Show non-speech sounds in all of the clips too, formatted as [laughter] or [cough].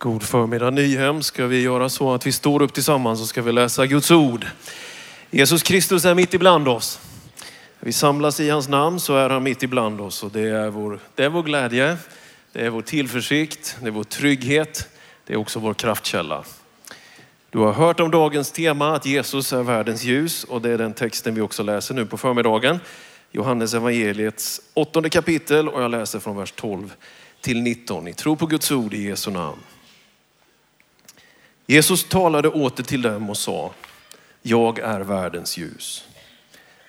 God förmiddag Nyhem. Ska vi göra så att vi står upp tillsammans och ska vi läsa Guds ord. Jesus Kristus är mitt ibland oss. Vi samlas i hans namn så är han mitt ibland oss och det är vår, det är vår glädje, det är vår tillförsikt, det är vår trygghet, det är också vår kraftkälla. Du har hört om dagens tema att Jesus är världens ljus och det är den texten vi också läser nu på förmiddagen. Johannes evangeliets åttonde kapitel och jag läser från vers 12 till 19. Ni tror på Guds ord i Jesu namn. Jesus talade åter till dem och sa, jag är världens ljus.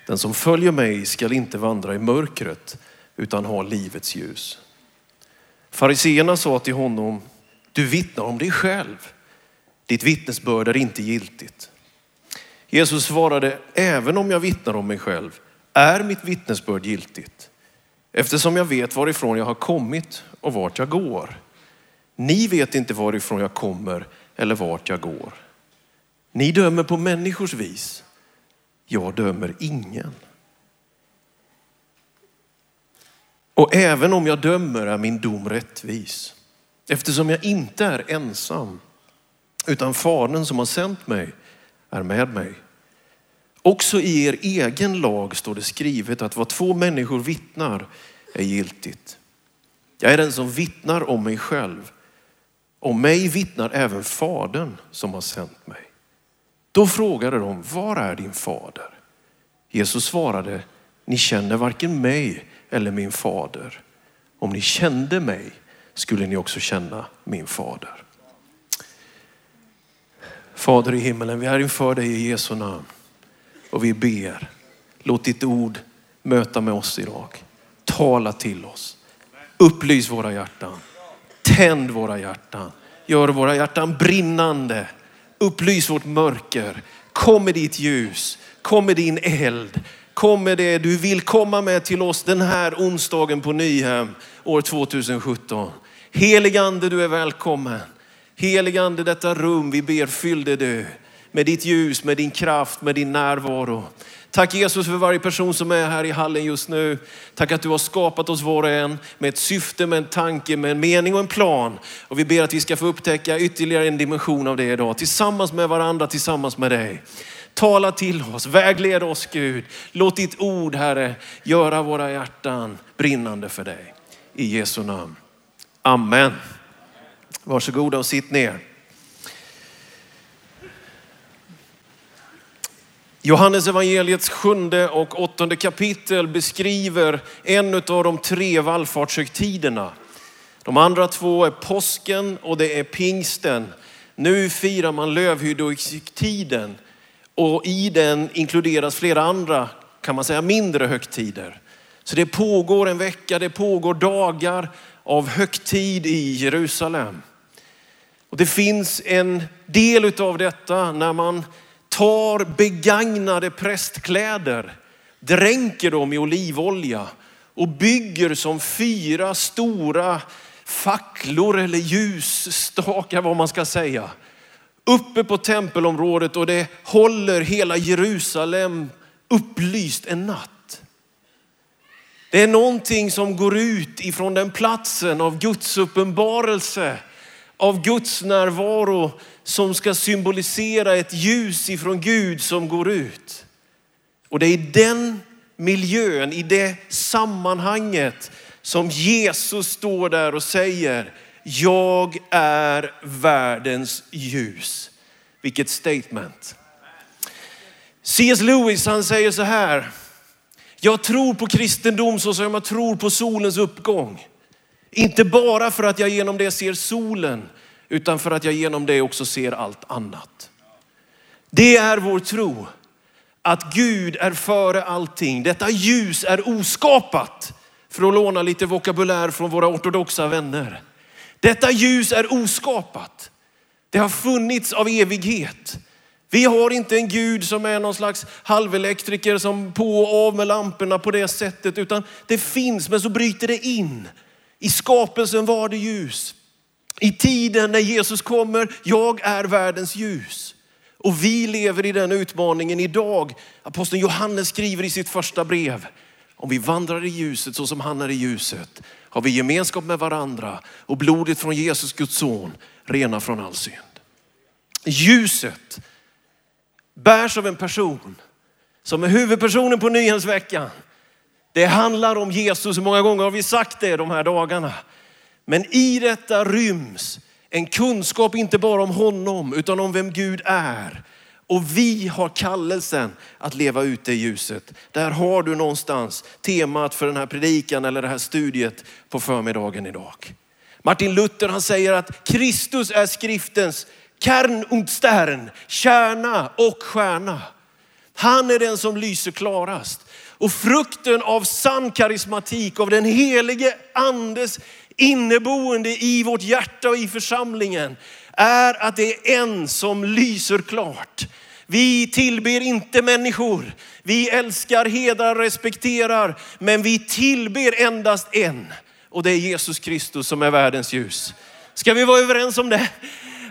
Den som följer mig skall inte vandra i mörkret utan ha livets ljus. Fariseerna sa till honom, du vittnar om dig själv. Ditt vittnesbörd är inte giltigt. Jesus svarade, även om jag vittnar om mig själv är mitt vittnesbörd giltigt. Eftersom jag vet varifrån jag har kommit och vart jag går. Ni vet inte varifrån jag kommer eller vart jag går. Ni dömer på människors vis. Jag dömer ingen. Och även om jag dömer är min dom rättvis. Eftersom jag inte är ensam, utan Fadern som har sänt mig är med mig. Också i er egen lag står det skrivet att vad två människor vittnar är giltigt. Jag är den som vittnar om mig själv. Om mig vittnar även Fadern som har sänt mig. Då frågade de, var är din fader? Jesus svarade, ni känner varken mig eller min fader. Om ni kände mig skulle ni också känna min fader. Fader i himmelen, vi är inför dig i Jesu namn och vi ber, låt ditt ord möta med oss idag. Tala till oss. Upplys våra hjärtan. Tänd våra hjärtan. Gör våra hjärtan brinnande. Upplys vårt mörker. Kom med ditt ljus. Kom med din eld. Kom med det du vill komma med till oss den här onsdagen på Nyhem år 2017. Heligande, du är välkommen. Heligande, detta rum vi ber fyllde du med ditt ljus, med din kraft, med din närvaro. Tack Jesus för varje person som är här i hallen just nu. Tack att du har skapat oss var och en med ett syfte, med en tanke, med en mening och en plan. Och vi ber att vi ska få upptäcka ytterligare en dimension av det idag. Tillsammans med varandra, tillsammans med dig. Tala till oss, vägled oss Gud. Låt ditt ord Herre göra våra hjärtan brinnande för dig. I Jesu namn. Amen. Varsågoda och sitt ner. Johannes evangeliets sjunde och åttonde kapitel beskriver en av de tre vallfartshögtiderna. De andra två är påsken och det är pingsten. Nu firar man lövhyddohögtiden och i den inkluderas flera andra, kan man säga, mindre högtider. Så det pågår en vecka, det pågår dagar av högtid i Jerusalem. Och det finns en del av detta när man tar begagnade prästkläder, dränker dem i olivolja och bygger som fyra stora facklor eller ljusstakar vad man ska säga. Uppe på tempelområdet och det håller hela Jerusalem upplyst en natt. Det är någonting som går ut ifrån den platsen av Guds uppenbarelse, av Guds närvaro som ska symbolisera ett ljus ifrån Gud som går ut. Och det är i den miljön, i det sammanhanget som Jesus står där och säger, jag är världens ljus. Vilket statement. C.S. Lewis han säger så här, jag tror på kristendom så som jag tror på solens uppgång. Inte bara för att jag genom det ser solen, utan för att jag genom det också ser allt annat. Det är vår tro. Att Gud är före allting. Detta ljus är oskapat. För att låna lite vokabulär från våra ortodoxa vänner. Detta ljus är oskapat. Det har funnits av evighet. Vi har inte en Gud som är någon slags halvelektriker som på och av med lamporna på det sättet, utan det finns, men så bryter det in. I skapelsen var det ljus. I tiden när Jesus kommer, jag är världens ljus. Och vi lever i den utmaningen idag. Aposteln Johannes skriver i sitt första brev, om vi vandrar i ljuset så som han är i ljuset, har vi gemenskap med varandra och blodet från Jesus, Guds son, rena från all synd. Ljuset bärs av en person som är huvudpersonen på Nyhemsveckan. Det handlar om Jesus, hur många gånger har vi sagt det de här dagarna? Men i detta ryms en kunskap inte bara om honom utan om vem Gud är. Och vi har kallelsen att leva ut det ljuset. Där har du någonstans temat för den här predikan eller det här studiet på förmiddagen idag. Martin Luther han säger att Kristus är skriftens kärn und stern, kärna och stjärna. Han är den som lyser klarast. Och frukten av sann karismatik, av den helige andes inneboende i vårt hjärta och i församlingen är att det är en som lyser klart. Vi tillber inte människor. Vi älskar, hedrar, respekterar, men vi tillber endast en. Och det är Jesus Kristus som är världens ljus. Ska vi vara överens om det?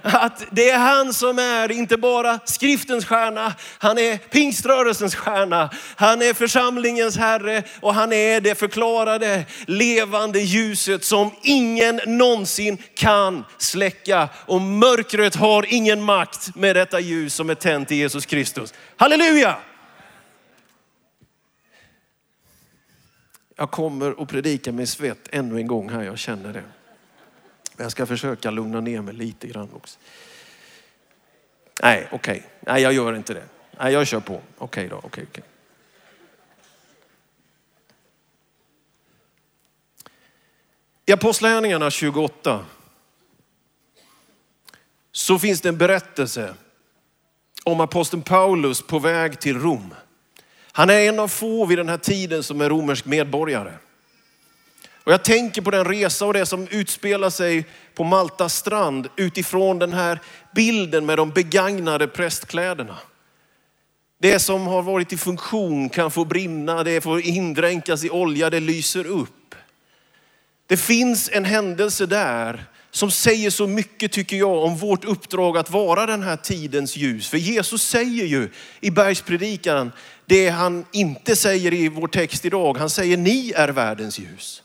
Att det är han som är inte bara skriftens stjärna, han är pingströrelsens stjärna, han är församlingens herre och han är det förklarade levande ljuset som ingen någonsin kan släcka. Och mörkret har ingen makt med detta ljus som är tänt i Jesus Kristus. Halleluja! Jag kommer att predika med svett ännu en gång här, jag känner det. Men jag ska försöka lugna ner mig lite grann också. Nej, okej. Okay. Nej, jag gör inte det. Nej, jag kör på. Okej okay då. Okej, okay, okej. I Apostlagärningarna 28 så finns det en berättelse om aposteln Paulus på väg till Rom. Han är en av få vid den här tiden som är romersk medborgare. Och jag tänker på den resa och det som utspelar sig på Maltas strand utifrån den här bilden med de begagnade prästkläderna. Det som har varit i funktion kan få brinna, det får indränkas i olja, det lyser upp. Det finns en händelse där som säger så mycket tycker jag om vårt uppdrag att vara den här tidens ljus. För Jesus säger ju i bergspredikan det han inte säger i vår text idag. Han säger ni är världens ljus.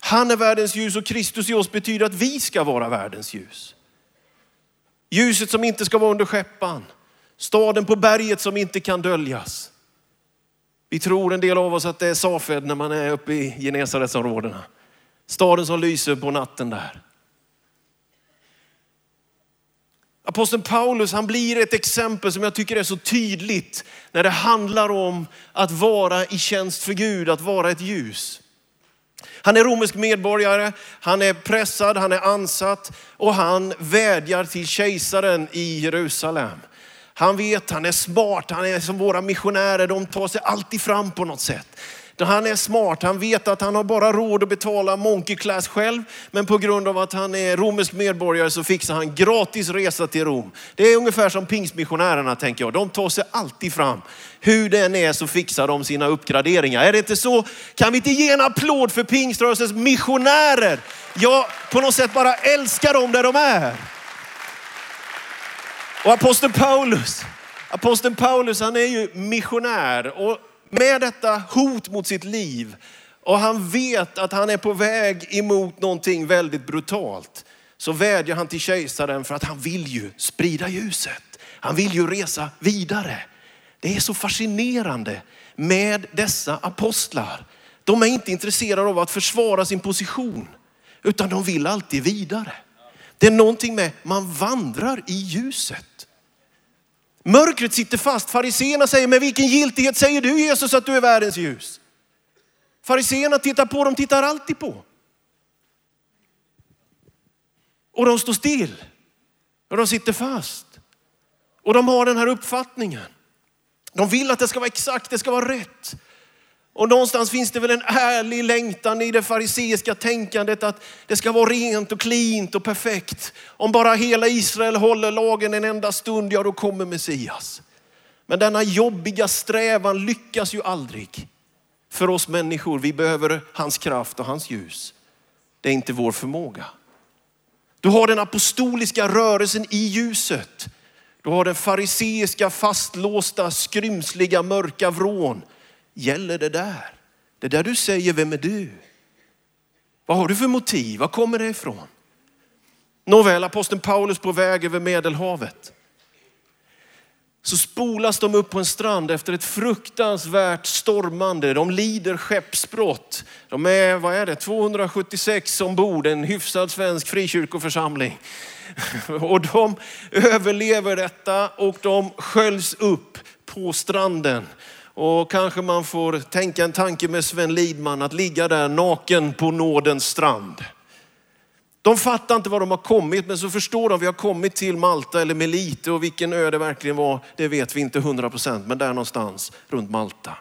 Han är världens ljus och Kristus i oss betyder att vi ska vara världens ljus. Ljuset som inte ska vara under skeppan. Staden på berget som inte kan döljas. Vi tror en del av oss att det är Safed när man är uppe i Genesaretsområdena. Staden som lyser på natten där. Aposteln Paulus han blir ett exempel som jag tycker är så tydligt när det handlar om att vara i tjänst för Gud, att vara ett ljus. Han är romersk medborgare, han är pressad, han är ansatt och han vädjar till kejsaren i Jerusalem. Han vet, han är smart, han är som våra missionärer, de tar sig alltid fram på något sätt. Han är smart, han vet att han har bara råd att betala monkey class själv. Men på grund av att han är romersk medborgare så fixar han gratis resa till Rom. Det är ungefär som pingstmissionärerna tänker jag. De tar sig alltid fram. Hur den är så fixar de sina uppgraderingar. Är det inte så? Kan vi inte ge en applåd för pingströrelsens missionärer? Jag på något sätt bara älskar dem där de är. Och aposteln Paulus, aposteln Paulus han är ju missionär. Och med detta hot mot sitt liv och han vet att han är på väg emot någonting väldigt brutalt. Så vädjar han till kejsaren för att han vill ju sprida ljuset. Han vill ju resa vidare. Det är så fascinerande med dessa apostlar. De är inte intresserade av att försvara sin position, utan de vill alltid vidare. Det är någonting med, man vandrar i ljuset. Mörkret sitter fast. Fariseerna säger, med vilken giltighet säger du Jesus att du är världens ljus? Fariseerna tittar på, de tittar alltid på. Och de står still. Och de sitter fast. Och de har den här uppfattningen. De vill att det ska vara exakt, det ska vara rätt. Och någonstans finns det väl en ärlig längtan i det fariseiska tänkandet att det ska vara rent och klint och perfekt. Om bara hela Israel håller lagen en enda stund, ja då kommer Messias. Men denna jobbiga strävan lyckas ju aldrig för oss människor. Vi behöver hans kraft och hans ljus. Det är inte vår förmåga. Du har den apostoliska rörelsen i ljuset. Du har den fariseiska fastlåsta, skrymsliga, mörka vrån gäller det där. Det där du säger, vem är du? Vad har du för motiv? Var kommer det ifrån? Nåväl, aposteln Paulus på väg över Medelhavet. Så spolas de upp på en strand efter ett fruktansvärt stormande. De lider skeppsbrott. De är, vad är det, 276 ombord, en hyfsad svensk frikyrkoförsamling. [laughs] Och de överlever detta och de sköljs upp på stranden. Och kanske man får tänka en tanke med Sven Lidman att ligga där naken på nådens strand. De fattar inte var de har kommit, men så förstår de vi har kommit till Malta eller Melite och vilken ö det verkligen var, det vet vi inte hundra procent, men där någonstans runt Malta.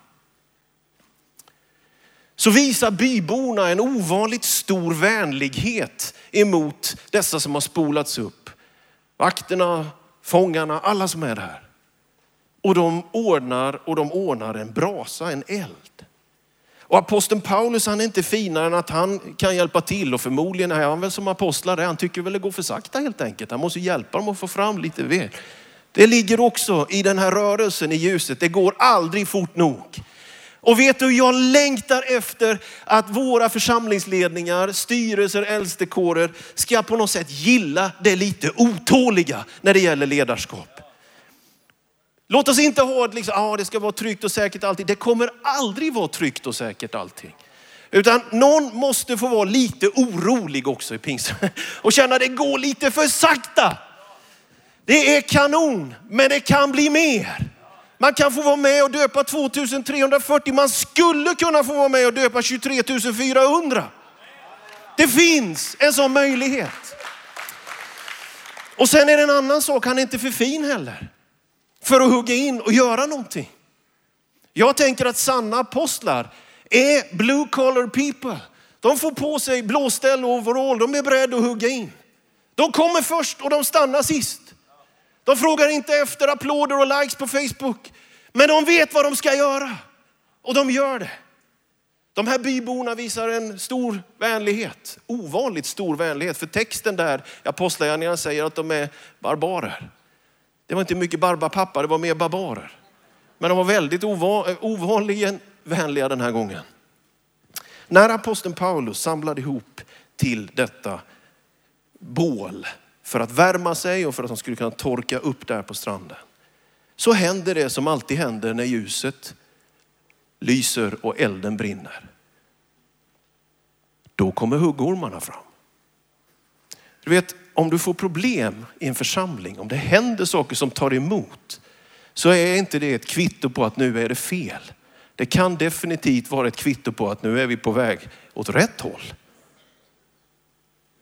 Så visar byborna en ovanligt stor vänlighet emot dessa som har spolats upp. Vakterna, fångarna, alla som är där. Och de ordnar och de ordnar en brasa, en eld. Och aposteln Paulus han är inte finare än att han kan hjälpa till och förmodligen är han väl som apostlar Han tycker väl det går för sakta helt enkelt. Han måste hjälpa dem att få fram lite ved. Det ligger också i den här rörelsen i ljuset. Det går aldrig fort nog. Och vet du, jag längtar efter att våra församlingsledningar, styrelser, äldstekårer ska på något sätt gilla det lite otåliga när det gäller ledarskap. Låt oss inte ha att liksom, ah, det ska vara tryggt och säkert alltid. Det kommer aldrig vara tryggt och säkert allting. Utan någon måste få vara lite orolig också i pingst [laughs] och känna att det går lite för sakta. Det är kanon, men det kan bli mer. Man kan få vara med och döpa 2340. Man skulle kunna få vara med och döpa 23 400. Det finns en sån möjlighet. Och sen är det en annan sak, han är inte för fin heller för att hugga in och göra någonting. Jag tänker att sanna apostlar är blue collar people. De får på sig blåställ och overall. De är beredda att hugga in. De kommer först och de stannar sist. De frågar inte efter applåder och likes på Facebook. Men de vet vad de ska göra och de gör det. De här byborna visar en stor vänlighet, ovanligt stor vänlighet. För texten där i Apostlagärningarna säger att de är barbarer. Det var inte mycket barbapappa, det var mer barbarer. Men de var väldigt ovanligen vänliga den här gången. När aposteln Paulus samlade ihop till detta bål för att värma sig och för att de skulle kunna torka upp där på stranden. Så händer det som alltid händer när ljuset lyser och elden brinner. Då kommer huggormarna fram. Du vet, om du får problem i en församling, om det händer saker som tar emot, så är inte det ett kvitto på att nu är det fel. Det kan definitivt vara ett kvitto på att nu är vi på väg åt rätt håll.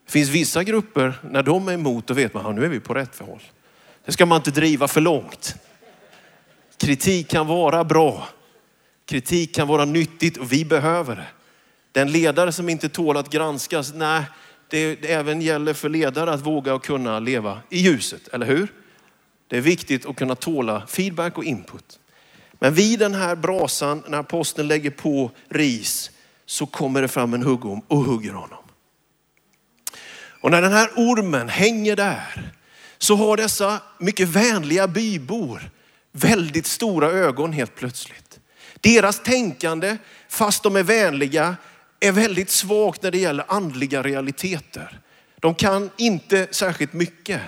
Det finns vissa grupper, när de är emot, då vet man att nu är vi på rätt håll. Det ska man inte driva för långt. Kritik kan vara bra. Kritik kan vara nyttigt och vi behöver det. Den ledare som inte tål att granskas, nej, det, även gäller för ledare att våga och kunna leva i ljuset, eller hur? Det är viktigt att kunna tåla feedback och input. Men vid den här brasan, när aposteln lägger på ris, så kommer det fram en huggorm och hugger honom. Och när den här ormen hänger där, så har dessa mycket vänliga bybor väldigt stora ögon helt plötsligt. Deras tänkande, fast de är vänliga, är väldigt svagt när det gäller andliga realiteter. De kan inte särskilt mycket.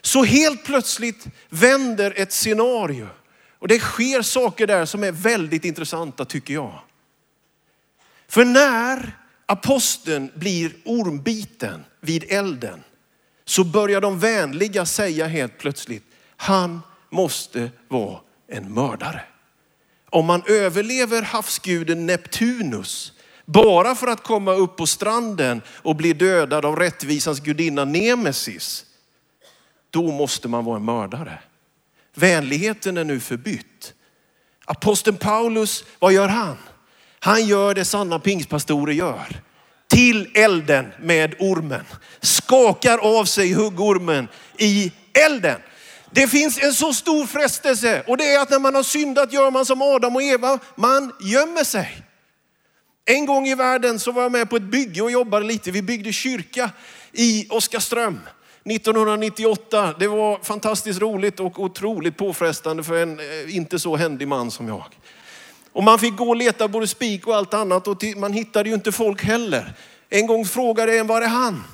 Så helt plötsligt vänder ett scenario och det sker saker där som är väldigt intressanta tycker jag. För när aposteln blir ormbiten vid elden så börjar de vänliga säga helt plötsligt, han måste vara en mördare. Om man överlever havsguden Neptunus bara för att komma upp på stranden och bli dödad av rättvisans gudinna Nemesis, då måste man vara en mördare. Vänligheten är nu förbytt. Aposteln Paulus, vad gör han? Han gör det sanna pingstpastorer gör. Till elden med ormen. Skakar av sig huggormen i elden. Det finns en så stor frestelse och det är att när man har syndat gör man som Adam och Eva, man gömmer sig. En gång i världen så var jag med på ett bygge och jobbade lite. Vi byggde kyrka i Oskarström 1998. Det var fantastiskt roligt och otroligt påfrestande för en eh, inte så händig man som jag. Och man fick gå och leta både spik och allt annat och man hittade ju inte folk heller. En gång frågade en, var är han?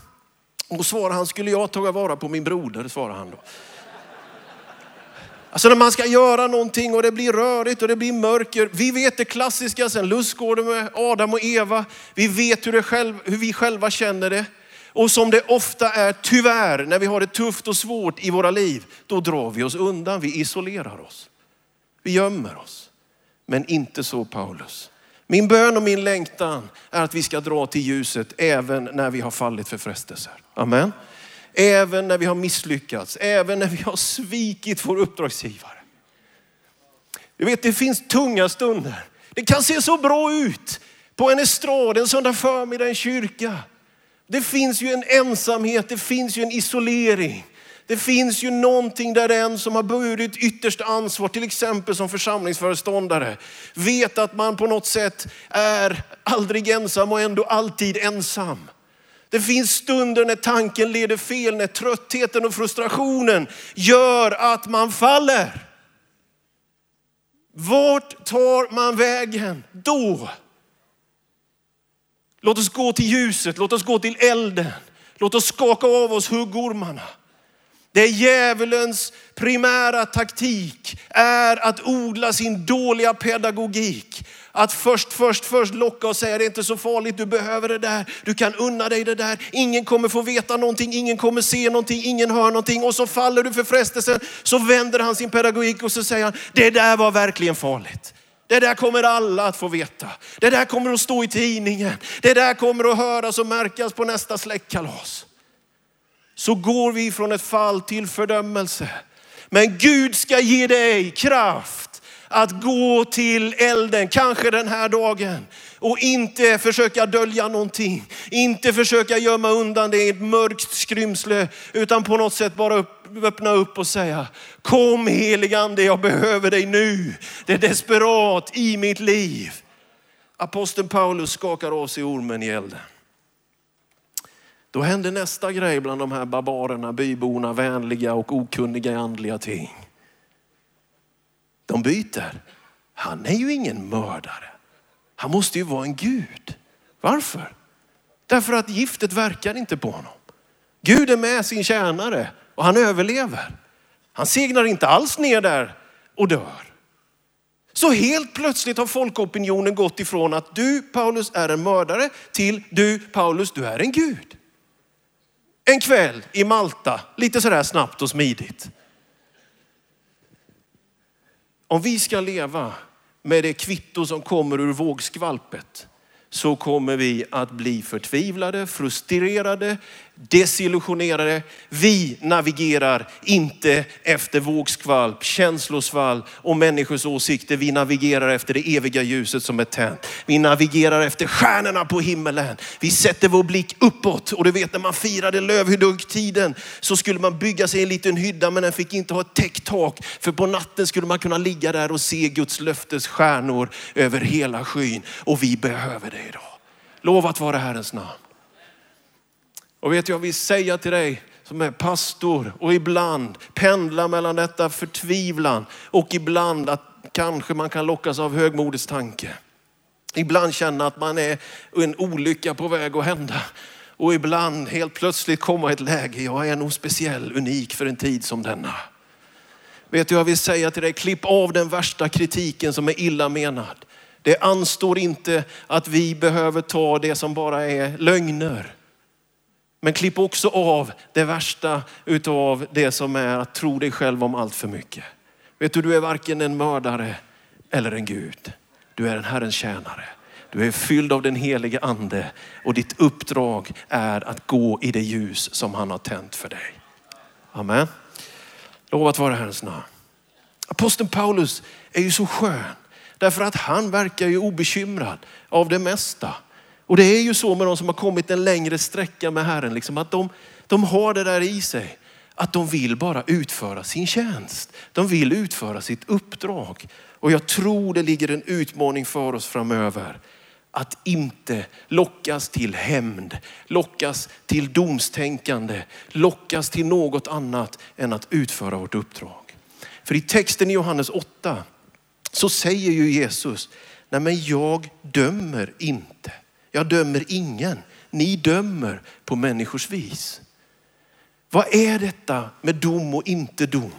Och svarade han, skulle jag ta vara på min broder? Svarade han då. Alltså när man ska göra någonting och det blir rörigt och det blir mörker. Vi vet det klassiska sen lustgården med Adam och Eva. Vi vet hur, det själv, hur vi själva känner det. Och som det ofta är, tyvärr, när vi har det tufft och svårt i våra liv, då drar vi oss undan, vi isolerar oss. Vi gömmer oss. Men inte så Paulus. Min bön och min längtan är att vi ska dra till ljuset även när vi har fallit för frestelser. Amen. Även när vi har misslyckats, även när vi har svikit vår uppdragsgivare. Du vet, det finns tunga stunder. Det kan se så bra ut på en estrad en söndag förmiddag en kyrka. Det finns ju en ensamhet, det finns ju en isolering. Det finns ju någonting där den som har burit yttersta ansvar, till exempel som församlingsföreståndare, vet att man på något sätt är aldrig ensam och ändå alltid ensam. Det finns stunder när tanken leder fel, när tröttheten och frustrationen gör att man faller. Vart tar man vägen då? Låt oss gå till ljuset, låt oss gå till elden. Låt oss skaka av oss huggormarna. Det är djävulens primära taktik är att odla sin dåliga pedagogik. Att först, först, först locka och säga det är inte så farligt, du behöver det där, du kan unna dig det där. Ingen kommer få veta någonting, ingen kommer se någonting, ingen hör någonting. Och så faller du för frestelsen, så vänder han sin pedagogik och så säger han, det där var verkligen farligt. Det där kommer alla att få veta. Det där kommer att stå i tidningen. Det där kommer att höras och märkas på nästa släktkalas. Så går vi från ett fall till fördömelse. Men Gud ska ge dig kraft att gå till elden, kanske den här dagen. Och inte försöka dölja någonting. Inte försöka gömma undan det i ett mörkt skrymsle. Utan på något sätt bara öppna upp och säga, kom heligande jag behöver dig nu. Det är desperat i mitt liv. Aposteln Paulus skakar av sig ormen i elden. Då händer nästa grej bland de här barbarerna, byborna, vänliga och okunniga i andliga ting. De byter. Han är ju ingen mördare. Han måste ju vara en Gud. Varför? Därför att giftet verkar inte på honom. Gud är med sin tjänare och han överlever. Han segnar inte alls ner där och dör. Så helt plötsligt har folkopinionen gått ifrån att du Paulus är en mördare till du Paulus du är en Gud. En kväll i Malta, lite sådär snabbt och smidigt. Om vi ska leva med det kvitto som kommer ur vågskvalpet så kommer vi att bli förtvivlade, frustrerade, desillusionerade. Vi navigerar inte efter vågskvalp, känslosvall och människors åsikter. Vi navigerar efter det eviga ljuset som är tänt. Vi navigerar efter stjärnorna på himmelen. Vi sätter vår blick uppåt. Och du vet när man firade lövhydduggtiden så skulle man bygga sig en liten hydda men den fick inte ha ett täckt tak. För på natten skulle man kunna ligga där och se Guds löftes stjärnor över hela skyn. Och vi behöver det idag. Lovat vara Herrens namn. Och vet jag vill säga till dig som är pastor och ibland pendlar mellan detta förtvivlan och ibland att kanske man kan lockas av högmodets tanke. Ibland känna att man är en olycka på väg att hända. Och ibland helt plötsligt komma ett läge, jag är nog speciell, unik för en tid som denna. Vet du, jag vill säga till dig, klipp av den värsta kritiken som är illa menad. Det anstår inte att vi behöver ta det som bara är lögner. Men klipp också av det värsta utav det som är att tro dig själv om allt för mycket. Vet du, du är varken en mördare eller en Gud. Du är en Herrens tjänare. Du är fylld av den helige ande och ditt uppdrag är att gå i det ljus som han har tänt för dig. Amen. Lovat vara Herrens namn. Aposteln Paulus är ju så skön därför att han verkar ju obekymrad av det mesta. Och det är ju så med de som har kommit en längre sträcka med Herren, liksom, att de, de har det där i sig. Att de vill bara utföra sin tjänst. De vill utföra sitt uppdrag. Och jag tror det ligger en utmaning för oss framöver. Att inte lockas till hämnd, lockas till domstänkande, lockas till något annat än att utföra vårt uppdrag. För i texten i Johannes 8 så säger ju Jesus, nej men jag dömer inte. Jag dömer ingen. Ni dömer på människors vis. Vad är detta med dom och inte dom?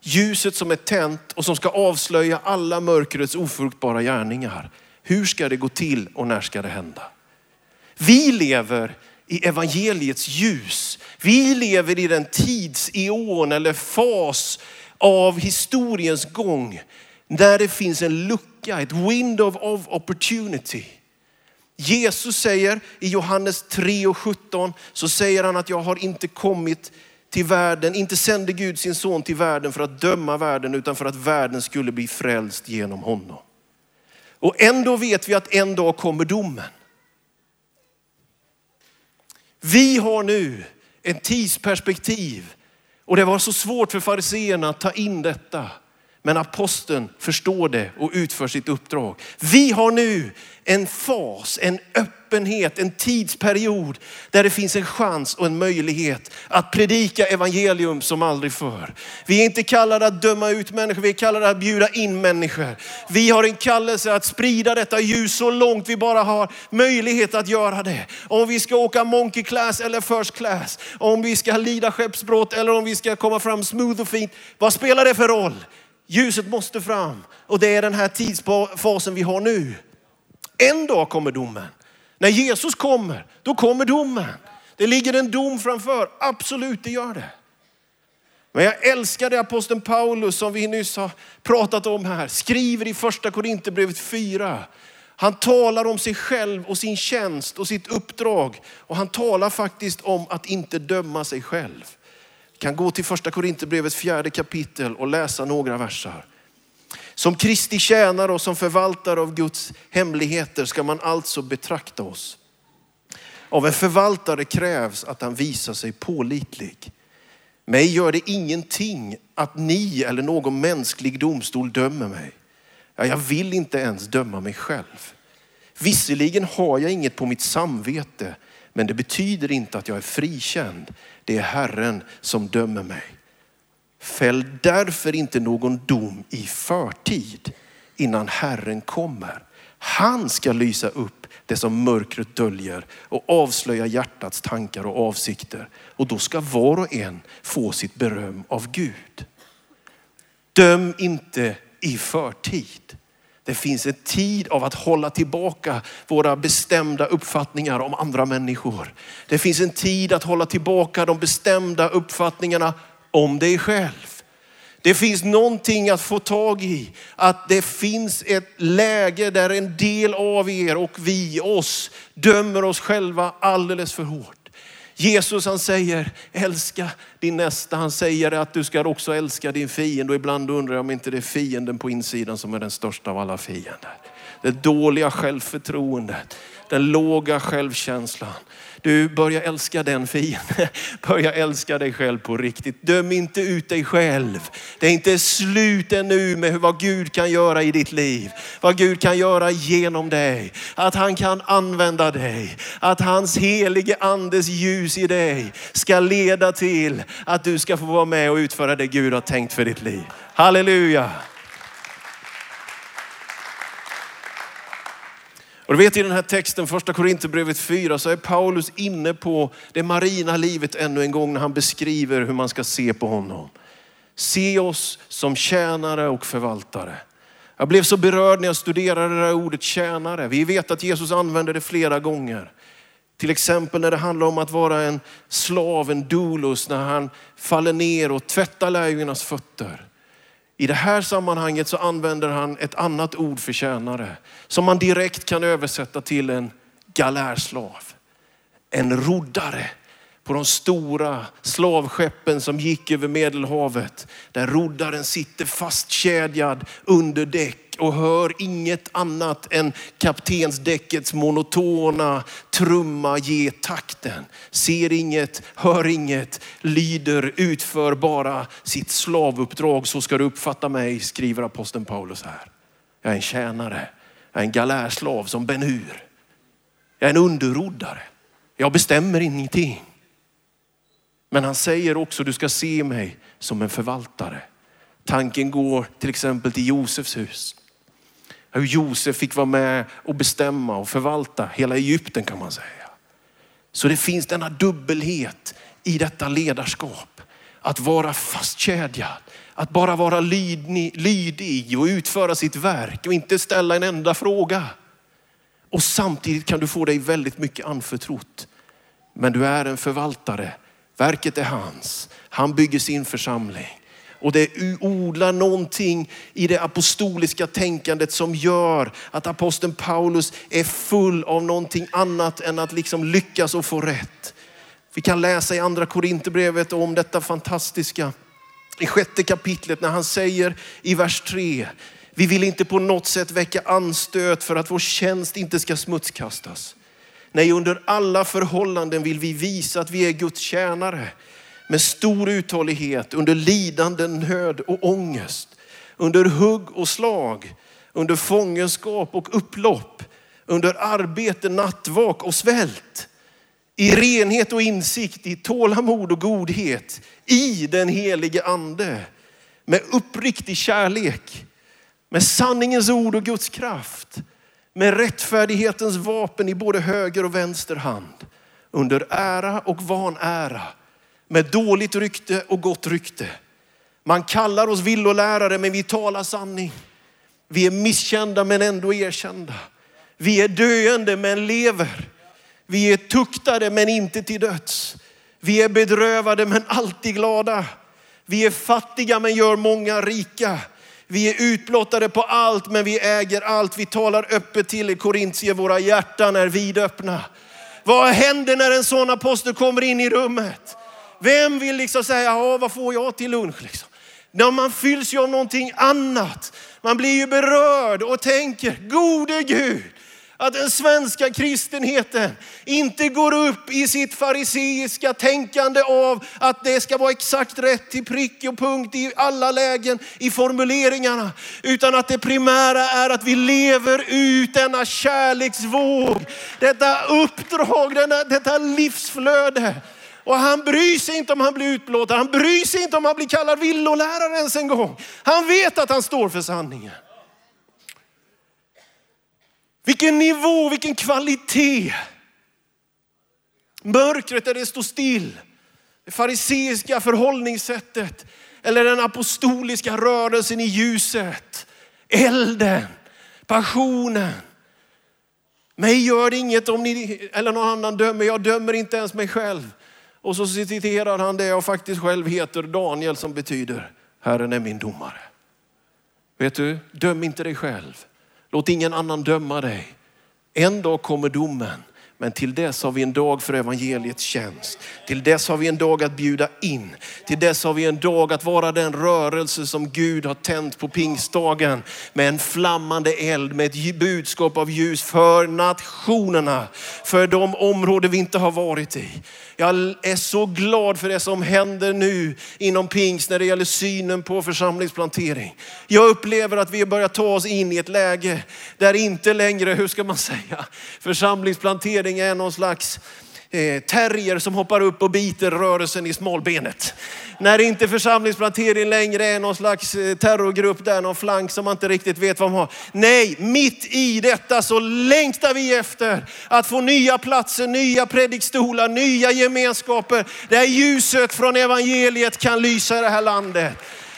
Ljuset som är tänt och som ska avslöja alla mörkrets ofruktbara gärningar. Hur ska det gå till och när ska det hända? Vi lever i evangeliets ljus. Vi lever i den tidseon eller fas av historiens gång där det finns en lucka, ett window of opportunity. Jesus säger i Johannes 3 och 17 så säger han att jag har inte kommit till världen, inte sände Gud sin son till världen för att döma världen utan för att världen skulle bli frälst genom honom. Och ändå vet vi att en dag kommer domen. Vi har nu ett tidsperspektiv och det var så svårt för fariseerna att ta in detta. Men aposteln förstår det och utför sitt uppdrag. Vi har nu en fas, en öppenhet, en tidsperiod där det finns en chans och en möjlighet att predika evangelium som aldrig förr. Vi är inte kallade att döma ut människor, vi är kallade att bjuda in människor. Vi har en kallelse att sprida detta ljus så långt vi bara har möjlighet att göra det. Om vi ska åka monkey class eller first class, om vi ska lida skeppsbrott eller om vi ska komma fram smooth och fint. Vad spelar det för roll? Ljuset måste fram och det är den här tidsfasen vi har nu. En dag kommer domen. När Jesus kommer, då kommer domen. Det ligger en dom framför, absolut det gör det. Men jag älskar det aposteln Paulus som vi nyss har pratat om här, skriver i första Korinthierbrevet 4. Han talar om sig själv och sin tjänst och sitt uppdrag. Och han talar faktiskt om att inte döma sig själv kan gå till första Korinthierbrevet fjärde kapitel och läsa några verser. Som Kristi tjänare och som förvaltare av Guds hemligheter ska man alltså betrakta oss. Av en förvaltare krävs att han visar sig pålitlig. Mig gör det ingenting att ni eller någon mänsklig domstol dömer mig. Ja, jag vill inte ens döma mig själv. Visserligen har jag inget på mitt samvete, men det betyder inte att jag är frikänd. Det är Herren som dömer mig. Fäll därför inte någon dom i förtid innan Herren kommer. Han ska lysa upp det som mörkret döljer och avslöja hjärtats tankar och avsikter. Och då ska var och en få sitt beröm av Gud. Döm inte i förtid. Det finns en tid av att hålla tillbaka våra bestämda uppfattningar om andra människor. Det finns en tid att hålla tillbaka de bestämda uppfattningarna om dig själv. Det finns någonting att få tag i. Att det finns ett läge där en del av er och vi oss dömer oss själva alldeles för hårt. Jesus han säger, älska din nästa. Han säger att du ska också älska din fiende. Och ibland undrar jag om inte det är fienden på insidan som är den största av alla fiender. Det dåliga självförtroendet, den låga självkänslan. Du börjar älska den fienden. [laughs] Börja älska dig själv på riktigt. Döm inte ut dig själv. Det är inte slut ännu med vad Gud kan göra i ditt liv. Vad Gud kan göra genom dig. Att han kan använda dig. Att hans helige andes ljus i dig ska leda till att du ska få vara med och utföra det Gud har tänkt för ditt liv. Halleluja. Och du vet i den här texten, första Korinthierbrevet 4, så är Paulus inne på det marina livet ännu en gång när han beskriver hur man ska se på honom. Se oss som tjänare och förvaltare. Jag blev så berörd när jag studerade det här ordet tjänare. Vi vet att Jesus använder det flera gånger. Till exempel när det handlar om att vara en slav, en doulos, när han faller ner och tvättar lärjungarnas fötter. I det här sammanhanget så använder han ett annat ord för tjänare som man direkt kan översätta till en galärslav. En roddare på de stora slavskeppen som gick över Medelhavet. Där roddaren sitter fastkedjad under däck och hör inget annat än kaptensdäckets monotona trumma ge takten. Ser inget, hör inget, lyder, utför bara sitt slavuppdrag. Så ska du uppfatta mig, skriver aposteln Paulus här. Jag är en tjänare, jag är en galärslav som Ben Hur. Jag är en underroddare. Jag bestämmer ingenting. Men han säger också, du ska se mig som en förvaltare. Tanken går till exempel till Josefs hus. Hur Josef fick vara med och bestämma och förvalta hela Egypten kan man säga. Så det finns denna dubbelhet i detta ledarskap. Att vara fastkedjad, att bara vara lydig och utföra sitt verk och inte ställa en enda fråga. Och samtidigt kan du få dig väldigt mycket anförtrott. Men du är en förvaltare. Verket är hans. Han bygger sin församling. Och det odlar någonting i det apostoliska tänkandet som gör att aposteln Paulus är full av någonting annat än att liksom lyckas och få rätt. Vi kan läsa i andra Korinthierbrevet om detta fantastiska. I sjätte kapitlet när han säger i vers tre, vi vill inte på något sätt väcka anstöt för att vår tjänst inte ska smutskastas. Nej, under alla förhållanden vill vi visa att vi är Guds tjänare med stor uthållighet under lidande, nöd och ångest. Under hugg och slag, under fångenskap och upplopp, under arbete, nattvak och svält. I renhet och insikt, i tålamod och godhet, i den helige ande. Med uppriktig kärlek, med sanningens ord och Guds kraft. Med rättfärdighetens vapen i både höger och vänster hand. Under ära och vanära med dåligt rykte och gott rykte. Man kallar oss villolärare men vi talar sanning. Vi är misskända men ändå erkända. Vi är döende men lever. Vi är tuktade men inte till döds. Vi är bedrövade men alltid glada. Vi är fattiga men gör många rika. Vi är utblottade på allt men vi äger allt. Vi talar öppet till er Korintier, våra hjärtan är vidöppna. Vad händer när en sån apostel kommer in i rummet? Vem vill liksom säga, ja, vad får jag till lunch? Liksom? När man fylls ju av någonting annat. Man blir ju berörd och tänker, gode Gud, att den svenska kristenheten inte går upp i sitt fariseiska tänkande av att det ska vara exakt rätt till prick och punkt i alla lägen i formuleringarna. Utan att det primära är att vi lever ut denna kärleksvåg, detta uppdrag, denna, detta livsflöde. Och han bryr sig inte om han blir utblåtad. Han bryr sig inte om han blir kallad villolärare ens en gång. Han vet att han står för sanningen. Vilken nivå, vilken kvalitet. Mörkret där det står still. Det fariseiska förhållningssättet. Eller den apostoliska rörelsen i ljuset. Elden, passionen. Mig gör det inget om ni eller någon annan dömer. Jag dömer inte ens mig själv. Och så citerar han det jag faktiskt själv heter, Daniel som betyder Herren är min domare. Vet du, döm inte dig själv. Låt ingen annan döma dig. En dag kommer domen. Men till dess har vi en dag för evangeliets tjänst. Till dess har vi en dag att bjuda in. Till dess har vi en dag att vara den rörelse som Gud har tänt på pingstdagen med en flammande eld, med ett budskap av ljus för nationerna, för de områden vi inte har varit i. Jag är så glad för det som händer nu inom pingst när det gäller synen på församlingsplantering. Jag upplever att vi börjar ta oss in i ett läge där inte längre, hur ska man säga, församlingsplantering är någon slags eh, terrier som hoppar upp och biter rörelsen i smalbenet. När inte församlingsplanteringen längre är någon slags eh, terrorgrupp där, någon flank som man inte riktigt vet vad man har. Nej, mitt i detta så längtar vi efter att få nya platser, nya predikstolar, nya gemenskaper där ljuset från evangeliet kan lysa i det här landet.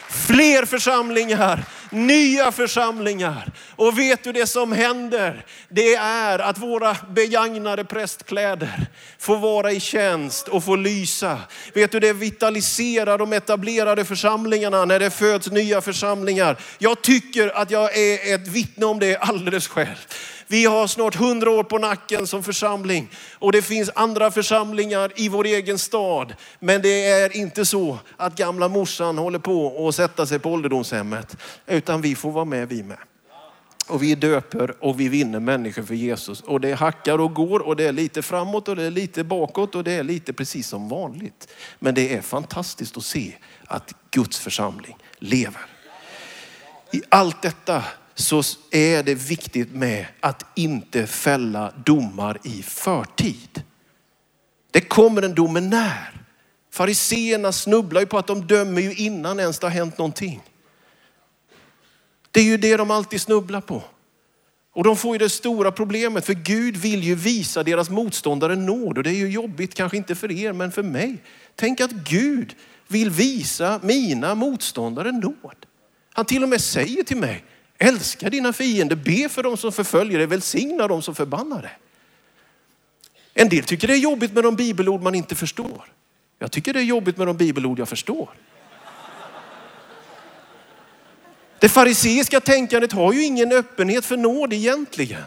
Fler församlingar, nya församlingar. Och vet du det som händer? Det är att våra begagnade prästkläder får vara i tjänst och få lysa. Vet du det vitaliserar de etablerade församlingarna när det föds nya församlingar. Jag tycker att jag är ett vittne om det alldeles själv. Vi har snart hundra år på nacken som församling och det finns andra församlingar i vår egen stad. Men det är inte så att gamla morsan håller på att sätta sig på ålderdomshemmet, utan vi får vara med vi med. Och vi döper och vi vinner människor för Jesus. Och det hackar och går och det är lite framåt och det är lite bakåt och det är lite precis som vanligt. Men det är fantastiskt att se att Guds församling lever. I allt detta så är det viktigt med att inte fälla domar i förtid. Det kommer en dom, när? Fariseerna snubblar ju på att de dömer ju innan ens det har hänt någonting. Det är ju det de alltid snubblar på. Och de får ju det stora problemet, för Gud vill ju visa deras motståndare nåd. Och det är ju jobbigt, kanske inte för er, men för mig. Tänk att Gud vill visa mina motståndare nåd. Han till och med säger till mig, älska dina fiender, be för dem som förföljer dig, välsigna dem som förbannar dig. En del tycker det är jobbigt med de bibelord man inte förstår. Jag tycker det är jobbigt med de bibelord jag förstår. Det fariseiska tänkandet har ju ingen öppenhet för nåd egentligen.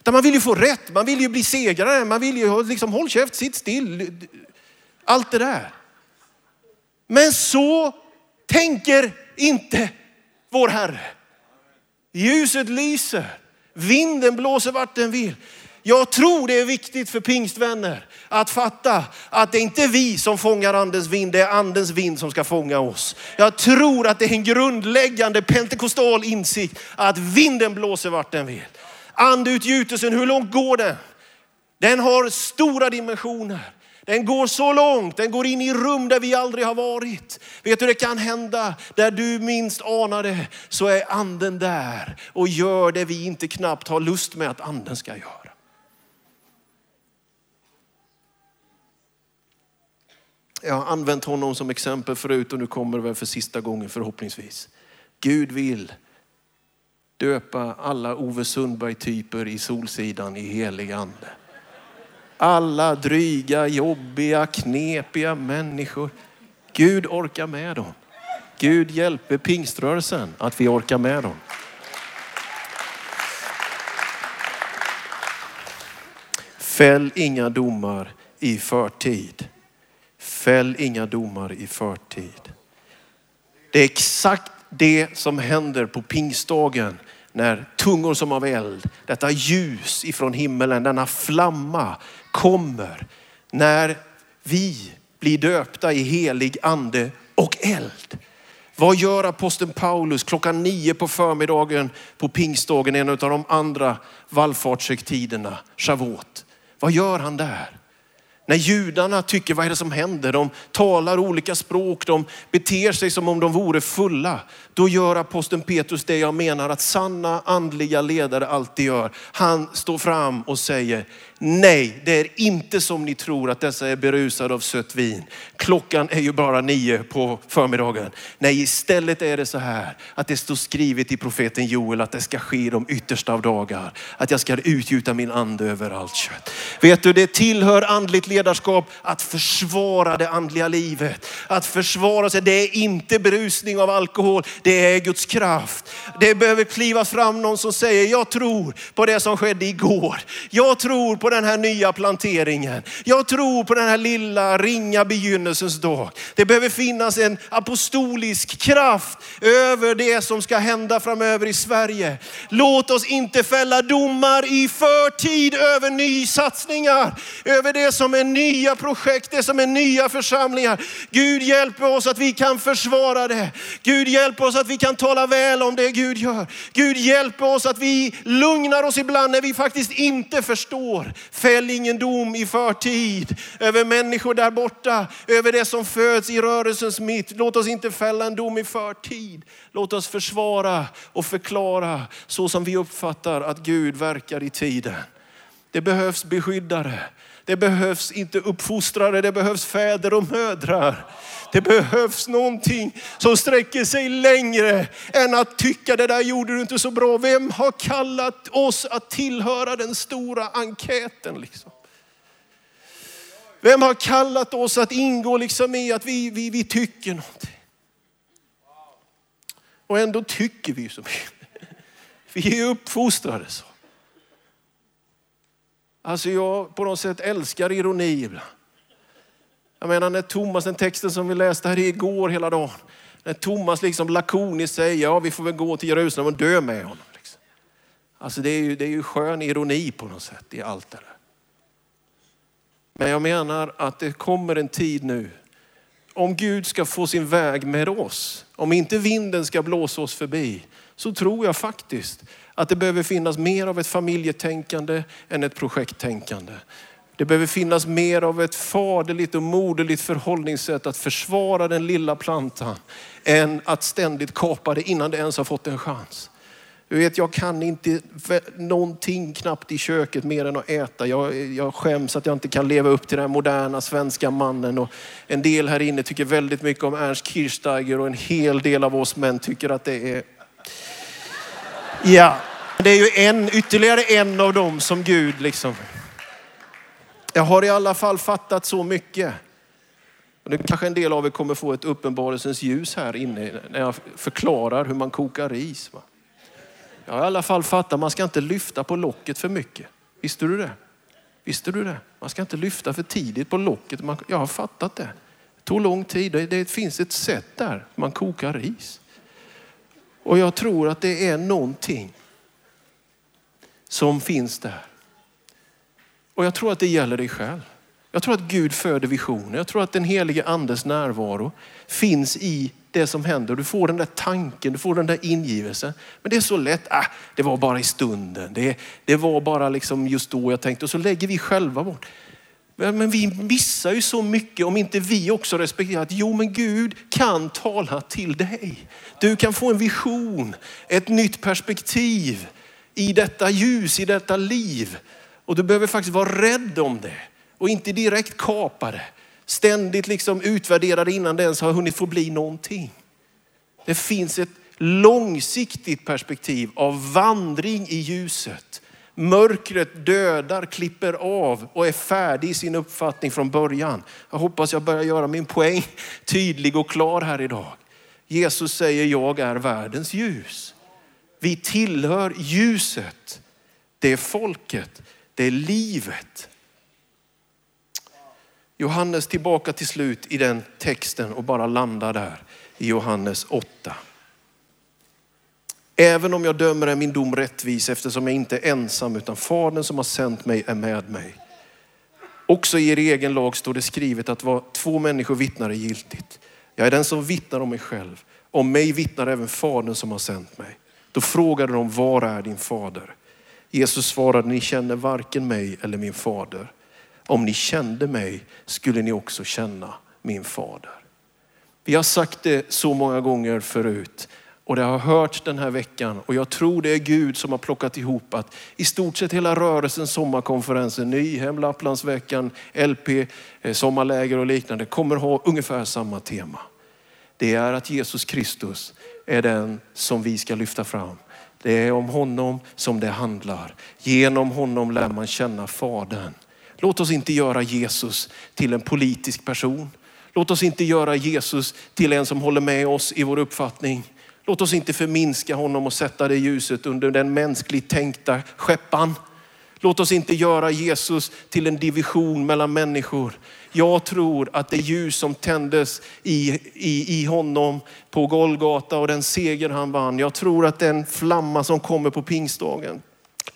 Utan man vill ju få rätt, man vill ju bli segrare, man vill ju liksom håll käft, sitt still. Allt det där. Men så tänker inte vår Herre. Ljuset lyser, vinden blåser vart den vill. Jag tror det är viktigt för pingstvänner att fatta att det inte är vi som fångar andens vind, det är andens vind som ska fånga oss. Jag tror att det är en grundläggande pentekostal insikt att vinden blåser vart den vill. Andeutgjutelsen, hur långt går den? Den har stora dimensioner. Den går så långt, den går in i rum där vi aldrig har varit. Vet du det kan hända? Där du minst anar det så är anden där och gör det vi inte knappt har lust med att anden ska göra. Jag har använt honom som exempel förut och nu kommer det väl för sista gången förhoppningsvis. Gud vill döpa alla Ove Sundberg-typer i Solsidan i helig ande. Alla dryga, jobbiga, knepiga människor. Gud orkar med dem. Gud hjälper pingströrelsen att vi orkar med dem. Fäll inga domar i förtid. Fäll inga domar i förtid. Det är exakt det som händer på pingstdagen när tungor som av eld, detta ljus ifrån himmelen, denna flamma kommer. När vi blir döpta i helig ande och eld. Vad gör aposteln Paulus klockan nio på förmiddagen på pingstdagen, en av de andra vallfartshögtiderna, Shavuot? Vad gör han där? När judarna tycker, vad är det som händer? De talar olika språk, de beter sig som om de vore fulla. Då gör aposteln Petrus det jag menar att sanna andliga ledare alltid gör. Han står fram och säger, nej det är inte som ni tror att dessa är berusade av sött vin. Klockan är ju bara nio på förmiddagen. Nej, istället är det så här att det står skrivet i profeten Joel att det ska ske i de yttersta av dagar. Att jag ska utgjuta min ande över allt kött. Vet du, det tillhör andligt ledarskap att försvara det andliga livet. Att försvara sig, det är inte berusning av alkohol, det är Guds kraft. Det behöver kliva fram någon som säger, jag tror på det som skedde igår. Jag tror på den här nya planteringen. Jag tror på den här lilla ringa begynnelsens dag. Det behöver finnas en apostolisk kraft över det som ska hända framöver i Sverige. Låt oss inte fälla domar i förtid över nysatsningar, över det som är nya projekt, det som är nya församlingar. Gud hjälp oss att vi kan försvara det. Gud hjälp oss att vi kan tala väl om det Gud gör. Gud hjälp oss att vi lugnar oss ibland när vi faktiskt inte förstår. Fäll ingen dom i förtid över människor där borta, över det som föds i rörelsens mitt. Låt oss inte fälla en dom i förtid. Låt oss försvara och förklara så som vi uppfattar att Gud verkar i tiden. Det behövs beskyddare. Det behövs inte uppfostrare, det behövs fäder och mödrar. Det behövs någonting som sträcker sig längre än att tycka det där gjorde du inte så bra. Vem har kallat oss att tillhöra den stora enkäten? Liksom? Vem har kallat oss att ingå liksom i att vi, vi, vi tycker någonting? Och ändå tycker vi så mycket. Vi är uppfostrade så. Alltså jag på något sätt älskar ironi ibland. Jag menar när Thomas, den texten som vi läste här igår hela dagen. När Thomas liksom lakoniskt säger, ja vi får väl gå till Jerusalem och dö med honom. Liksom. Alltså det är, ju, det är ju skön ironi på något sätt i allt det där. Men jag menar att det kommer en tid nu, om Gud ska få sin väg med oss, om inte vinden ska blåsa oss förbi, så tror jag faktiskt att det behöver finnas mer av ett familjetänkande än ett projekttänkande. Det behöver finnas mer av ett faderligt och moderligt förhållningssätt att försvara den lilla plantan än att ständigt kapa det innan det ens har fått en chans. Du vet, jag kan inte någonting knappt i köket mer än att äta. Jag, jag skäms att jag inte kan leva upp till den moderna svenska mannen. Och en del här inne tycker väldigt mycket om Ernst Kirchsteiger och en hel del av oss män tycker att det är... Ja, det är ju en, ytterligare en av dem som Gud liksom... Jag har i alla fall fattat så mycket. Och det kanske en del av er kommer få ett uppenbarelsens ljus här inne när jag förklarar hur man kokar ris. Va? Jag har i alla fall fattat, man ska inte lyfta på locket för mycket. Visste du det? Visste du det? Man ska inte lyfta för tidigt på locket. jag har fattat det. Det tog lång tid. Det, det finns ett sätt där man kokar ris. Och jag tror att det är någonting som finns där. Och jag tror att det gäller dig själv. Jag tror att Gud föder visioner. Jag tror att den helige andes närvaro finns i det som händer. Du får den där tanken, du får den där ingivelsen. Men det är så lätt, ah, det var bara i stunden. Det, det var bara liksom just då jag tänkte. Och så lägger vi själva bort. Men vi missar ju så mycket om inte vi också respekterar att jo men Gud kan tala till dig. Du kan få en vision, ett nytt perspektiv i detta ljus, i detta liv. Och du behöver faktiskt vara rädd om det och inte direkt kapa det. Ständigt liksom utvärdera det innan det ens har hunnit få bli någonting. Det finns ett långsiktigt perspektiv av vandring i ljuset. Mörkret dödar, klipper av och är färdig i sin uppfattning från början. Jag hoppas jag börjar göra min poäng tydlig och klar här idag. Jesus säger, jag är världens ljus. Vi tillhör ljuset. Det är folket, det är livet. Johannes tillbaka till slut i den texten och bara landar där i Johannes 8. Även om jag dömer är min dom rättvis eftersom jag inte är ensam utan Fadern som har sänt mig är med mig. Också i er egen lag står det skrivet att vad två människor vittnar är giltigt. Jag är den som vittnar om mig själv. Om mig vittnar även Fadern som har sänt mig. Då frågade de, var är din fader? Jesus svarade, ni känner varken mig eller min fader. Om ni kände mig skulle ni också känna min fader. Vi har sagt det så många gånger förut och det har hörts den här veckan och jag tror det är Gud som har plockat ihop att i stort sett hela rörelsen, sommarkonferensen, Nyhem, Lapplandsveckan, LP, eh, sommarläger och liknande kommer ha ungefär samma tema. Det är att Jesus Kristus är den som vi ska lyfta fram. Det är om honom som det handlar. Genom honom lär man känna Fadern. Låt oss inte göra Jesus till en politisk person. Låt oss inte göra Jesus till en som håller med oss i vår uppfattning. Låt oss inte förminska honom och sätta det ljuset under den mänskligt tänkta skeppan. Låt oss inte göra Jesus till en division mellan människor. Jag tror att det ljus som tändes i, i, i honom på Golgata och den seger han vann. Jag tror att den flamma som kommer på pingstdagen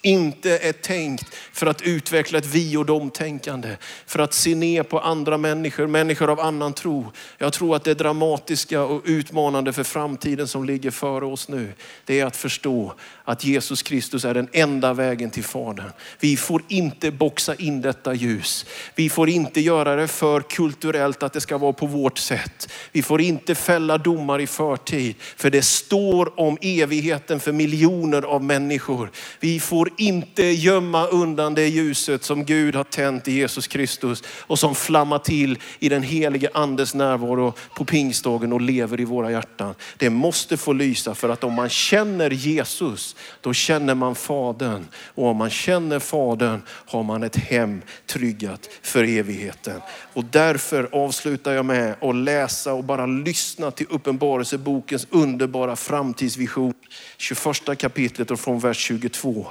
inte är tänkt för att utveckla ett vi och dom-tänkande. För att se ner på andra människor, människor av annan tro. Jag tror att det dramatiska och utmanande för framtiden som ligger före oss nu, det är att förstå att Jesus Kristus är den enda vägen till Fadern. Vi får inte boxa in detta ljus. Vi får inte göra det för kulturellt att det ska vara på vårt sätt. Vi får inte fälla domar i förtid, för det står om evigheten för miljoner av människor. Vi får inte gömma undan det ljuset som Gud har tänt i Jesus Kristus och som flammar till i den helige andes närvaro på pingstdagen och lever i våra hjärtan. Det måste få lysa för att om man känner Jesus, då känner man Fadern. Och om man känner Fadern har man ett hem tryggat för evigheten. Och därför avslutar jag med att läsa och bara lyssna till Uppenbarelsebokens underbara framtidsvision. 21 kapitlet och från vers 22.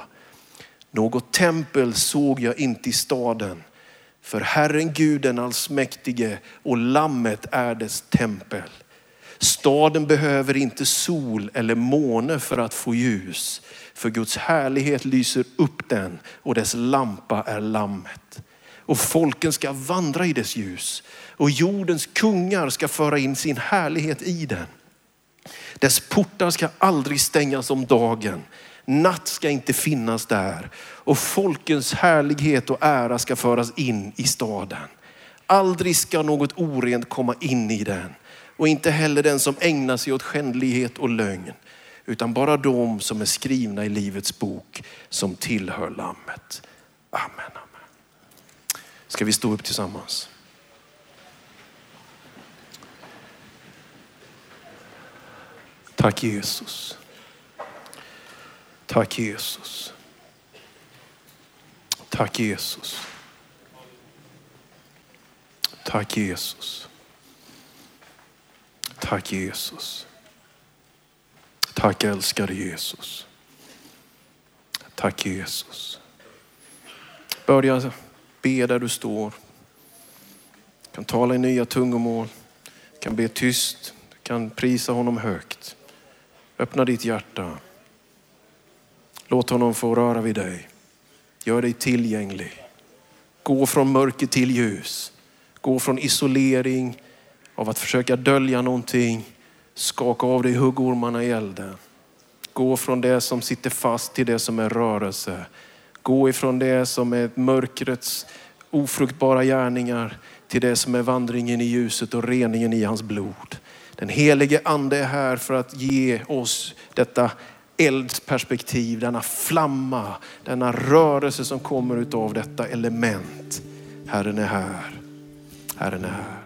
Något tempel såg jag inte i staden. För Herren Gud den allsmäktige och lammet är dess tempel. Staden behöver inte sol eller måne för att få ljus. För Guds härlighet lyser upp den och dess lampa är lammet. Och folken ska vandra i dess ljus och jordens kungar ska föra in sin härlighet i den. Dess portar ska aldrig stängas om dagen Natt ska inte finnas där och folkens härlighet och ära ska föras in i staden. Aldrig ska något orent komma in i den och inte heller den som ägnar sig åt skändlighet och lögn. utan bara de som är skrivna i livets bok som tillhör lammet. Amen. amen. Ska vi stå upp tillsammans? Tack Jesus. Tack Jesus. Tack Jesus. Tack Jesus. Tack Jesus. Tack älskade Jesus. Tack Jesus. Börja be där du står. Du kan tala i nya tungomål. Du kan be tyst. Du kan prisa honom högt. Öppna ditt hjärta. Låt honom få röra vid dig. Gör dig tillgänglig. Gå från mörker till ljus. Gå från isolering av att försöka dölja någonting. Skaka av dig huggormarna i elden. Gå från det som sitter fast till det som är rörelse. Gå ifrån det som är mörkrets ofruktbara gärningar till det som är vandringen i ljuset och reningen i hans blod. Den helige ande är här för att ge oss detta eldsperspektiv, denna flamma, denna rörelse som kommer utav detta element. Herren är här. Herren är här.